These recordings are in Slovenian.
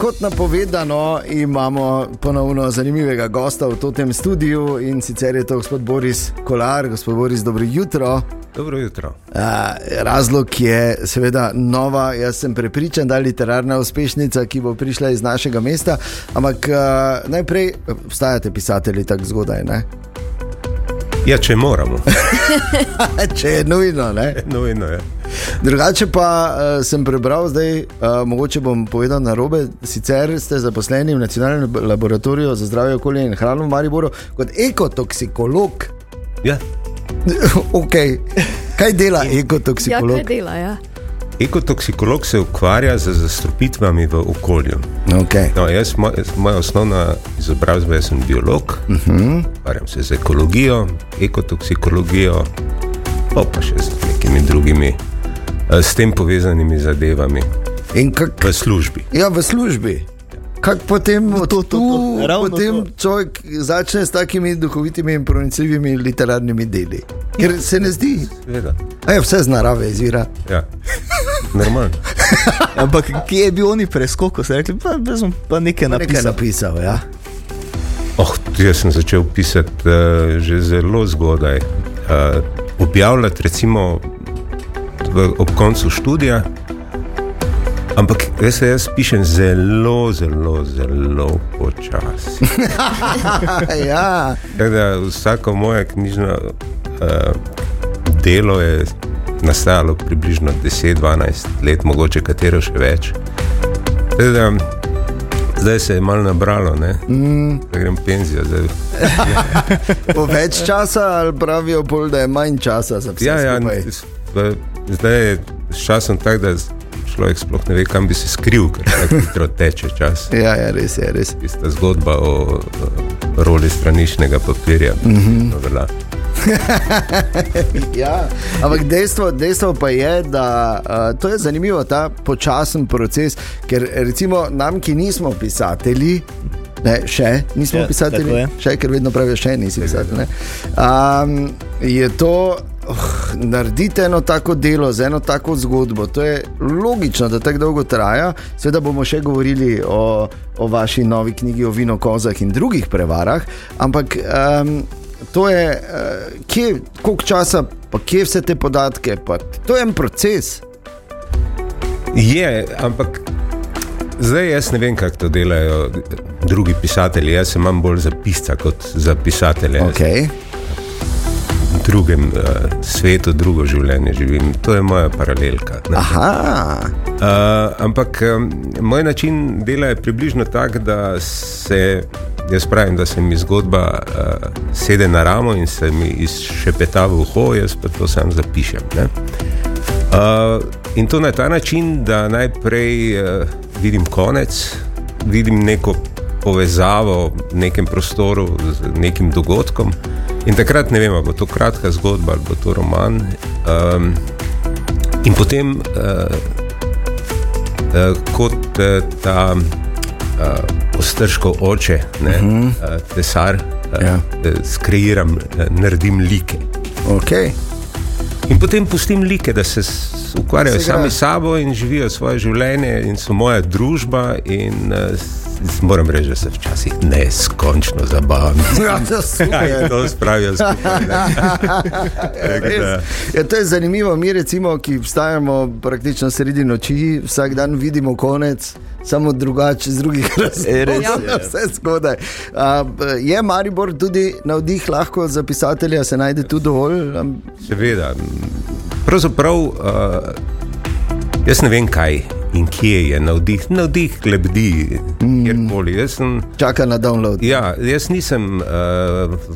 kot napovedano, imamo ponovno zanimivega gosta v tem studiu in sicer je to gospod Boris Kolar. Gospod Boris, dobro jutro. Dobro jutro. Razlog je seveda nova, jaz sem prepričan, da je literarna uspešnica, ki bo prišla iz našega mesta. Ampak najprej, obstajate pisatelji tako zgodaj? Ne? Ja, če moramo. če je nujno. nujno je. Drugače pa uh, sem prebral, zdaj uh, mogoče bom povedal na robe. Sicer ste zaposleni v Nacionalnem laboratoriju za zdravje okolja in hrano v Mariboru kot ekotoksikolog. Ja. okay. Kaj dela ekotoksikolog? Ja, kaj dela, ja. Ekotoksikolog se ukvarja z zastrupitvami v okolju. Okay. No, jaz, moj, moja osnovna izobrazba je biolog, uh -huh. ukvarjam se z ekologijo, ekotoksikologijo, pa, pa še z nekimi drugimi s tem povezanimi zadevami. Kak, v službi. Ja, v službi. Kaj potem to, to, to, to. potem to. človek začne s takimi duhovitimi in pronicljivimi literarnimi deli? Ker se ne zdi, da je vse z narave izvira. Ja. Normalno. Ampak kje je bil oni preskok, ko so rekli, pa, pa nekaj napisal? Nekaj napisal ja. oh, jaz sem začel pisati uh, že zelo zgodaj. Uh, objavljati, recimo, v, ob koncu študija. Ampak veste, jaz pišem zelo, zelo, zelo počasi. ja. Vsako moje knjižno uh, delo je nastajalo približno 10-12 let, mogoče katero še več. Teda, zdaj se je malo nabralo, mm. da grem penzijo. po več časa ali pravijo, pol, da je manj časa za vse? Ja, ja, zdaj je s časom tako, da človek sploh ne ve, kam bi se skril, ker tako hitro teče čas. Ja, ja, res je, res. Tista zgodba o, o roli straničnega papirja. Mm -hmm. ja, ampak dejstvo, dejstvo pa je, da uh, to je zanimivo, ta počasen proces, ker recimo nam, ki nismo pisatelji. Ne, še nismo ja, pisatelji, še, ker vedno pravijo, še nisi pisatelj. Um, je to, oh, naredite eno tako delo, z eno tako zgodbo. To je logično, da tako dolgo traja. Sveda bomo še govorili o, o vaši novi knjigi o vino, kozah in drugih prevarah. Ampak um, to je, uh, kje, koliko časa, pa kje vse te podatke, pa to je en proces. Je, ampak. Zdaj jaz ne vem, kako to delajo drugi pisatelji. Jaz imam bolj za pisca kot za pisatelje. Okay drugem uh, svetu, drugo življenje živim. To je moja paralelka. Uh, ampak um, moj način dela je približno tak, da se. Jaz pravim, da se mi zgodba uh, sede na ramo in se mi izšepeta v uho, jaz pa to sam zapišem. Uh, in to na ta način, da najprej uh, vidim konec, vidim neko povezavo v nekem prostoru z nekim dogodkom, In takrat ne vemo, bo to kratka zgodba ali bo to roman. Um, in potem, uh, uh, kot uh, ta uh, ostrško oče, ne, uh -huh. uh, tesar, uh, ja. uh, skreiram, uh, naredim like. Okay. In potem pustim like, da se ukvarjajo sami s sabo in živijo svoje življenje, in so moja družba. In, uh, moram reči, da se včasih neskončno zabavam. Ja, to je to spravijo skupaj. ja, to je zanimivo. Mi, recimo, ki vstajamo praktično sredi noči, vsak dan vidimo konec. Samo drugače, z drugih razmerov, ja. vse zgodaj. Uh, je Maribor tudi navdih lahko za pisatelja, se najde tu dovolj? Seveda. Pravzaprav, uh, jaz ne vem, kaj in kje je navdih, navdih lebdi, mm. kjerkoli. Sem, Čaka na download. Ja, jaz nisem uh,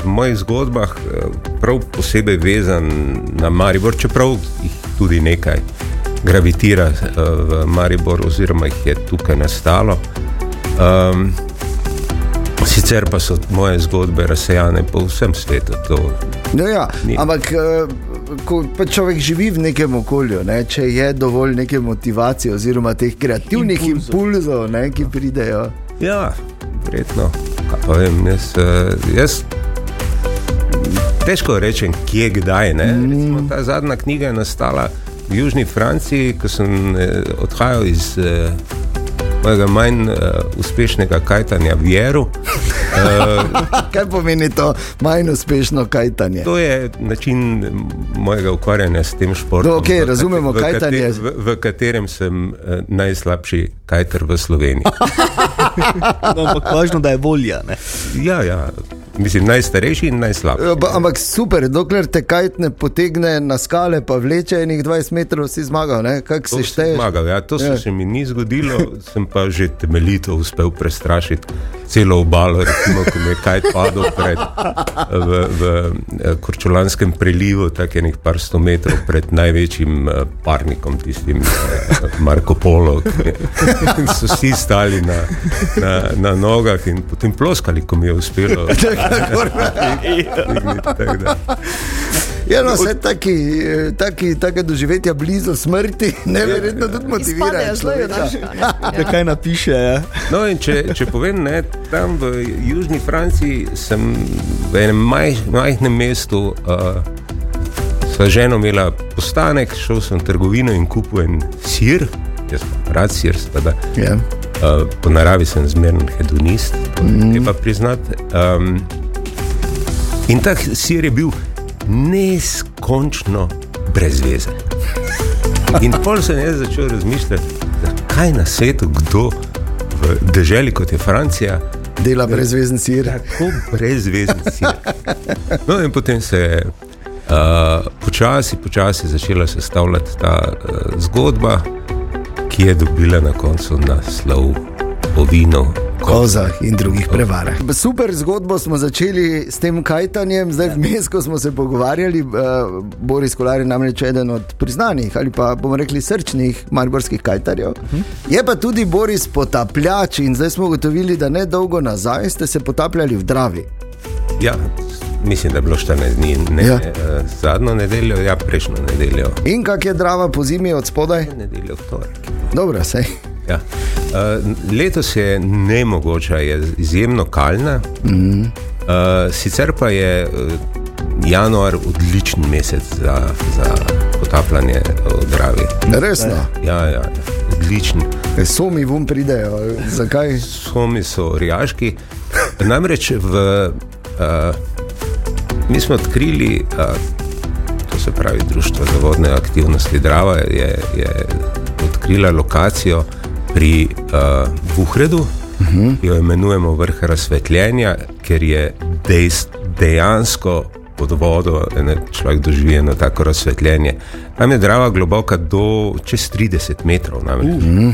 v mojih zgodbah uh, prav posebej vezan na Maribor, čeprav jih tudi nekaj gravitira uh, v Maribor, oziroma jih je tukaj nastalo. Um, sicer pa so moje zgodbe razsejane po vsem svetu. No ja, ampak. Uh, ko pa človek živi v nekem okolju, ne, če je dovolj neke motivacije oziroma teh kreativnih impulzov, impulzov ne, ki pridejo. Ja, verjetno. Vem, jaz, eh, jaz težko rečem, kje kdaj. Mm. Ta zadnja knjiga je nastala v Južni Franciji, ko sem eh, odhajal iz. Eh, mojega manj uh, uspešnega kajtanja v Jeru. Uh, Kaj pomeni to manj uspešno kajtanje? To je način mojega ukvarjanja s tem športom. No, okay, razumemo, v, kajtanje... v, v katerem sem uh, najslabši kajter v Sloveniji. no, ampak važno, da je volja. Ne? Ja, ja. Mislim, najstarejši in najslabši. Ja, ampak super, dokler te kajt ne potegne na skale, pa vleče enih 20 metrov, si zmagal. Kako si šteješ? Zmagal, ja, to ja. se mi ni zgodilo, sem pa že temeljito uspel prestrašiti celo obalo, recimo, ko mi je kajt padel pred, v, v eh, Korčulanskem prelivu, tako enih par sto metrov pred največjim eh, parnikom, tistim eh, Marko Polo. In so vsi stali na, na, na nogah in potem ploskali, ko mi je uspelo. Ja, no, vse taki, taki, taki doživetja blizu smrti, neverjetno tudi motivirajo. Da kaj napiše. Ja. No, če, če povem, ne, tam v Južni Franciji sem v enem maj, majhnem mestu. Uh, Sva žena imela postanek, šel sem v trgovino in kupil en sir, jaz pa rad sir, spada. Yeah. Uh, po naravi sem zmeren hedonist, mm. pa priznati. Um, In ta sir je bil neskončno brez veze. In pol sem jaz začel razmišljati, kaj na svetu, kdo v državi kot je Francija. Dela brezvezen sir. Tako brezvezen sir. No, in potem se je uh, počasi, počasi začela sestavljati ta uh, zgodba, ki je dobila na koncu naslov o vinu kozah in drugih prevarah. Super zgodbo smo začeli s tem kajtanjem, zdaj vmes, ko smo se pogovarjali. Uh, Boris Kolar je namreč eden od priznanih ali pa bomo rekli srčnih marborskih kajtarjev. Je pa tudi Boris potapljač in zdaj smo ugotovili, da ne dolgo nazaj ste se potapljali v Dravi. Ja. Mislim, da je bilo 14 dni, ne ja. eh, zadnjo nedeljo, ja, prejšnjo nedeljo. In kak je drava po zimi od spodaj? Nedeljo, torek. Dobro, sej. Ja. Uh, letos je ne mogoče, je izjemno kalna. Mm -hmm. uh, sicer pa je uh, januar odličen mesec za, za potapljanje v Dravi. Resno. Ja, ja, ja. odličen. E, somi vum pridejo, zakaj? Somi so rijaški. Namreč v, uh, mi smo odkrili, uh, to se pravi Društvo za vodne aktivnosti Drava, je, je odkrila lokacijo pri uh, Buhredu, uh -huh. jo imenujemo vrh razsvetljenja, ker je dejst, dejansko pod vodo človek doživi eno tako razsvetljenje. Tam je drava globoka do čez 30 metrov. Uh -huh.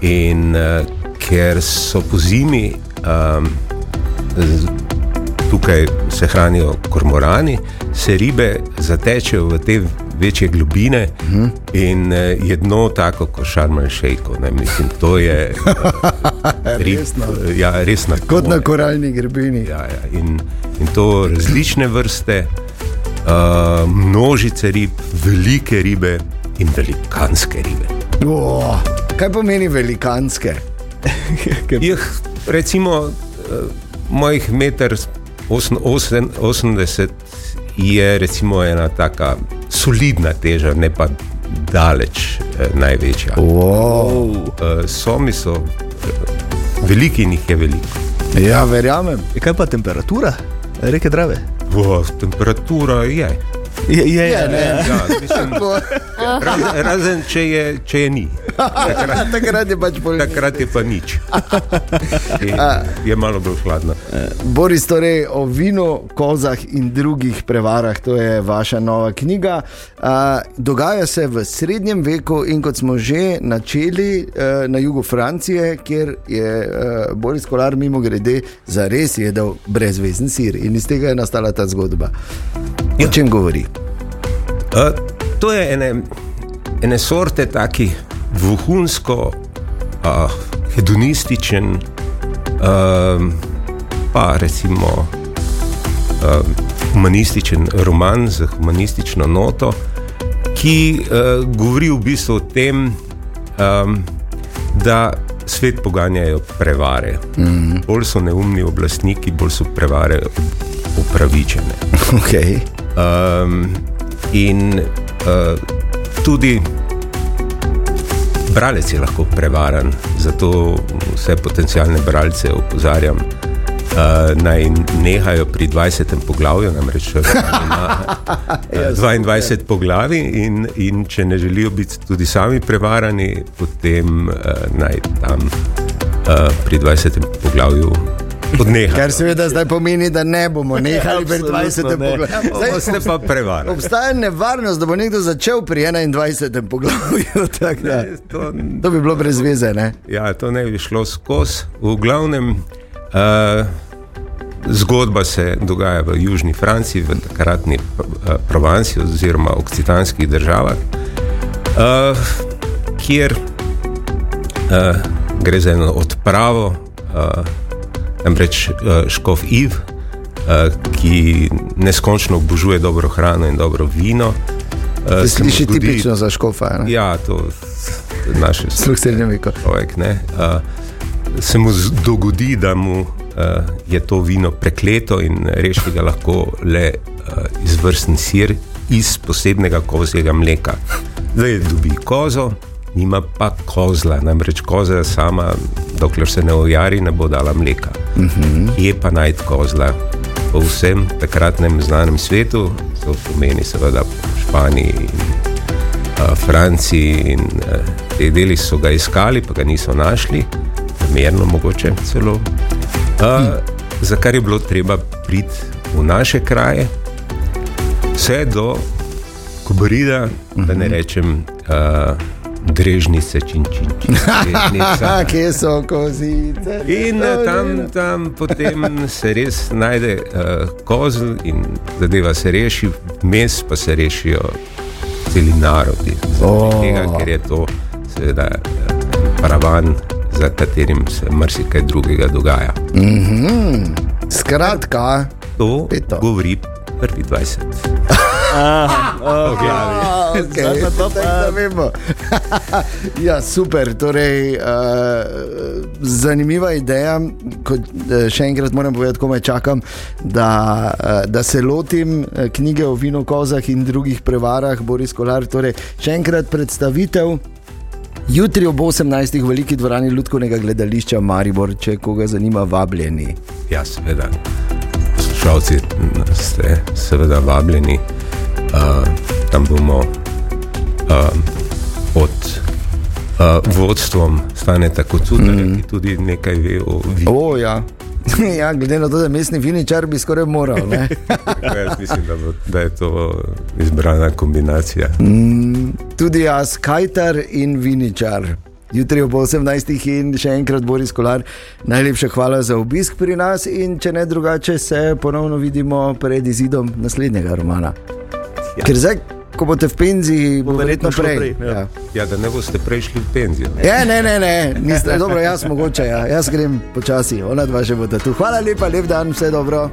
In uh, ker so po zimi. Um, Tukaj se hranijo kormorani, se ribe zatečejo v te večje globine uh mhm. -huh. in uh, je dno tako kot šarman šejko. Mislim, to je uh, resno. Ja, resno. Kot na koralni grbini. Ja, ja. In, in to različne vrste, uh, množice rib, velike ribe in velikanske ribe. Oh, kaj pomeni velikanske? Jih, recimo, uh, mojih meter 80 je recimo ena taka solidna teža, ne pa daleč eh, največja. Wow. Uh, somi so eh, veliki in jih je veliko. Ja, verjamem. E kaj pa temperatura, reke Drave? Wow, temperatura je. Je, je, je, ne. Ja, mislim, razen, razen če, je, če je ni. Takrat, takrat je pač bolj. Takrat je pa nič. Je malo bolj hladno. Boris, torej o vinu, kozah in drugih prevarah, to je vaša nova knjiga. Dogaja se v srednjem veku in kot smo že načeli na jugu Francije, kjer je Boris Kolar mimo grede za res jedel brezvezen sir in iz tega je nastala ta zgodba. O ja. čem govori? Uh, to je ene, ene sorte taki vohunsko, uh, hedonističen, uh, pa recimo uh, humanističen roman z humanistično noto, ki uh, govori v bistvu o tem, um, da svet poganjajo prevare. Mm -hmm. Bolj so neumni oblastniki, bolj so prevare upravičene. Okay. Um, in uh, tudi bralec je lahko prevaren, zato vse potencijalne bralce opozarjam. Uh, naj nehajo pri 20. poglavju, namreč ima uh, 22 poglavij, in, in če ne želijo biti tudi sami prevarani, potem uh, naj tam uh, pri 20. poglavju Kar seveda zdaj pomeni, da ne bomo nehali pri 20. poglavju. Zdaj ste pa prevarni. Obstaja nevarnost, da bo nekdo začel pri 21. poglavju. Ne, to, to bi bilo brez veze. Ne? Ja, to ne bi šlo skozi. V glavnem. Uh, Zgodba se dogaja v Južni Franciji, v takratni uh, Provansi oziroma okcitanskih državah, uh, kjer uh, gre za eno odpravo uh, namreč uh, škof Iv, uh, ki neskončno obožuje dobro hrano in dobro vino. Uh, Sliši zgodi, tipično za škofa. Ne? Ja, to je naš človek. Uh, se mu dogodi, da mu je to vino prekleto in reši ga lahko le izvrsten sir iz posebnega kozjega mleka. Zdaj dobi kozo, nima pa kozla, namreč koza sama, dokler se ne ojari, ne bo dala mleka. Uh. -huh. Je pa najti kozla po vsem takratnem znanem svetu, to pomeni seveda Španiji in uh, Franciji. In, uh, te deli so ga iskali, pa ga niso našli, merno mogoče celo. Uh, hm. Za kar je bilo treba priti v naše kraje, vse do Kobrida, uh -huh. da ne rečem. Uh, drežnice, čin, čin, čin, kje so kozice. In tam, tam potem se res najde uh, kozel in zadeva se reši, mes pa se rešijo celi narodi. Oh. Tega, ker je to seveda paravan, za katerim se marsikaj drugega dogaja. Mm -hmm. Skratka, to Peto. govori prvi 20. ja, super, torej, uh, zanimiva ideja. Kot, uh, še enkrat moram povedati, komaj čakam, da, uh, da se lotim knjige o vinu, kozah in drugih prevarah, Boris Kolar. Torej, še enkrat predstavitev. Jutri ob 18. v veliki dvorani Ludkovnega gledališča Maribor, če koga zanima, vabljeni. Ja, seveda. Poslušalci ste seveda vabljeni uh, tam bomo uh, pod uh, vodstvom stane tako tudi, mm. ki tudi nekaj ve o vinu. Ja. ja, glede na to, da je mestni viničar, bi skoraj moral. jaz mislim, da, bo, da je to izbrana kombinacija. Mm, tudi jaz, kajtar in viničar. Jutri ob 18. in še enkrat Boris Kolar, najlepša hvala za obisk pri nas. In če ne drugače, se ponovno vidimo pred izidom naslednjega romana. Ja. Ker zdaj, ko boste v penziji, bo verjetno prej. prej ja. Ja. ja, da ne boste prešli v penzijo. Ne, ja, ne, ne, ne. Niste, dobro, jaz mogoče, ja. jaz grem počasi, ona dva že bodo tu. Hvala lepa, lep dan, vse dobro.